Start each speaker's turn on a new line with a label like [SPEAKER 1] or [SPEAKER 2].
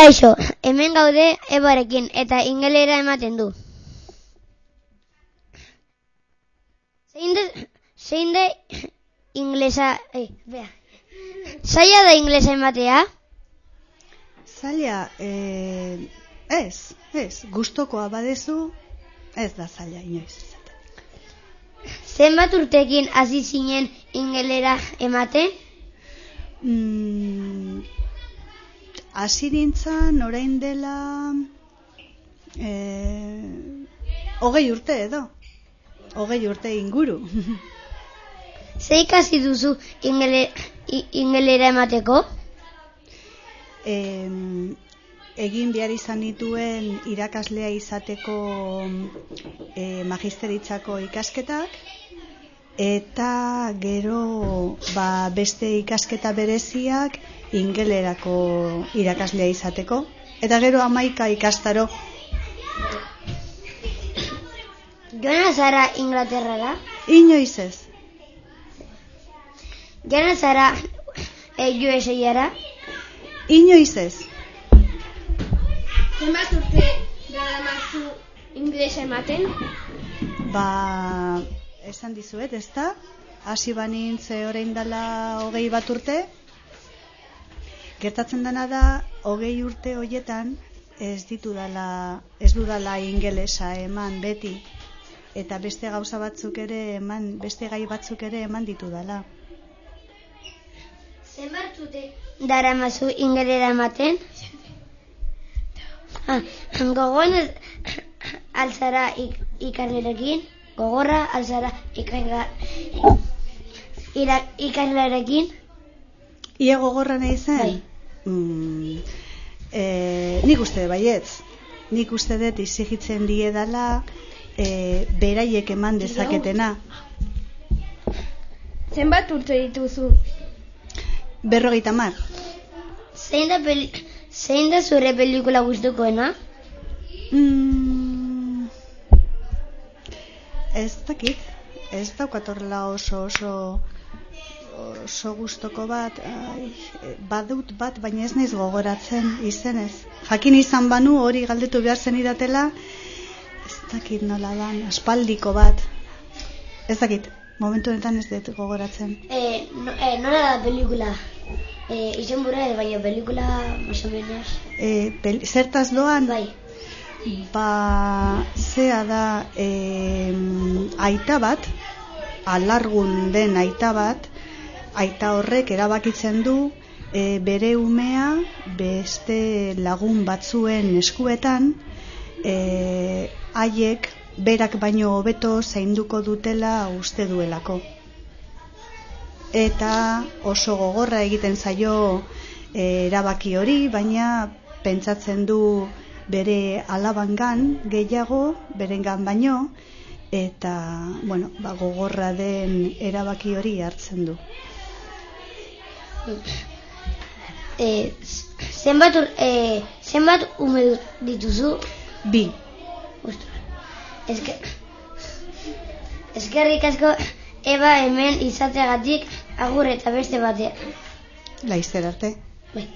[SPEAKER 1] Kaixo, hemen gaude ebarekin eta ingelera ematen du. Zein da, zein da inglesa, eh, bea. Zaila da inglesa ematea?
[SPEAKER 2] Zaila, eh, ez, ez, gustokoa badezu, ez da zaila inoiz.
[SPEAKER 1] Zenbat urtekin hasi zinen ingelera ematen?
[SPEAKER 2] Mm, hasi nintzen orain dela eh, hogei urte edo. Hogei urte inguru.
[SPEAKER 1] Ze ikasi duzu ingele, ingelera emateko?
[SPEAKER 2] Em, egin behar izan dituen irakaslea izateko e, magisteritzako ikasketak eta gero ba, beste ikasketa bereziak ingelerako irakaslea izateko eta gero amaika ikastaro
[SPEAKER 1] Joana zara Inglaterrara?
[SPEAKER 2] inoiz ez
[SPEAKER 1] Joana zara e, USA-ara?
[SPEAKER 2] inoiz ez
[SPEAKER 3] Zenbat urte daramazu inglesa ematen?
[SPEAKER 2] ba esan dizuet ezta hasi banintze orain dela hogei bat urte gertatzen dena da hogei urte hoietan ez ditu dala ez dudala ingelesa eman beti eta beste gauza batzuk ere eman beste gai batzuk ere eman ditu dala
[SPEAKER 1] Zenbat urte daramazu ingelera ematen? Ah, gogoan alzara ik, ikaslerekin? Gogorra alzara ikasla, ira, ikaslerekin?
[SPEAKER 2] Ie gogorra nahi zen?
[SPEAKER 1] Bai.
[SPEAKER 2] Mm, e, nik uste baietz. Nik uste dut izigitzen die dala e, beraiek eman dezaketena.
[SPEAKER 3] Zenbat urte dituzu?
[SPEAKER 2] Berrogeita mar.
[SPEAKER 1] Zein da, peli, zein da zure pelikula gustukoena?
[SPEAKER 2] Mm, ez dakit. Ez daukat horrela oso oso oso gustoko bat ai, badut bat baina ez naiz gogoratzen izenez jakin izan banu hori galdetu behar zen idatela ez dakit nola dan aspaldiko bat ez dakit momentu honetan ez dut gogoratzen
[SPEAKER 1] Eh, no, eh, nola da pelikula? Eh, izen bura, baina pelikula, más o menos.
[SPEAKER 2] e, pel, zertaz doan
[SPEAKER 1] Bai.
[SPEAKER 2] Ba, zea da em, aita bat, alargun den aita bat, aita horrek erabakitzen du e, bere umea beste lagun batzuen eskuetan e, haiek berak baino hobeto zainduko dutela uste duelako. Eta oso gogorra egiten zaio e, erabaki hori, baina pentsatzen du bere alabangan gehiago, berengan baino, eta, bueno, ba, gogorra den erabaki hori hartzen du.
[SPEAKER 1] Eh, zenbat, eh, zenbat ume dituzu?
[SPEAKER 2] Bi,
[SPEAKER 1] Ostras. Eske, eskerrik asko Eba hemen izateagatik agur eta beste batean.
[SPEAKER 2] laizzer arte.
[SPEAKER 1] Bai.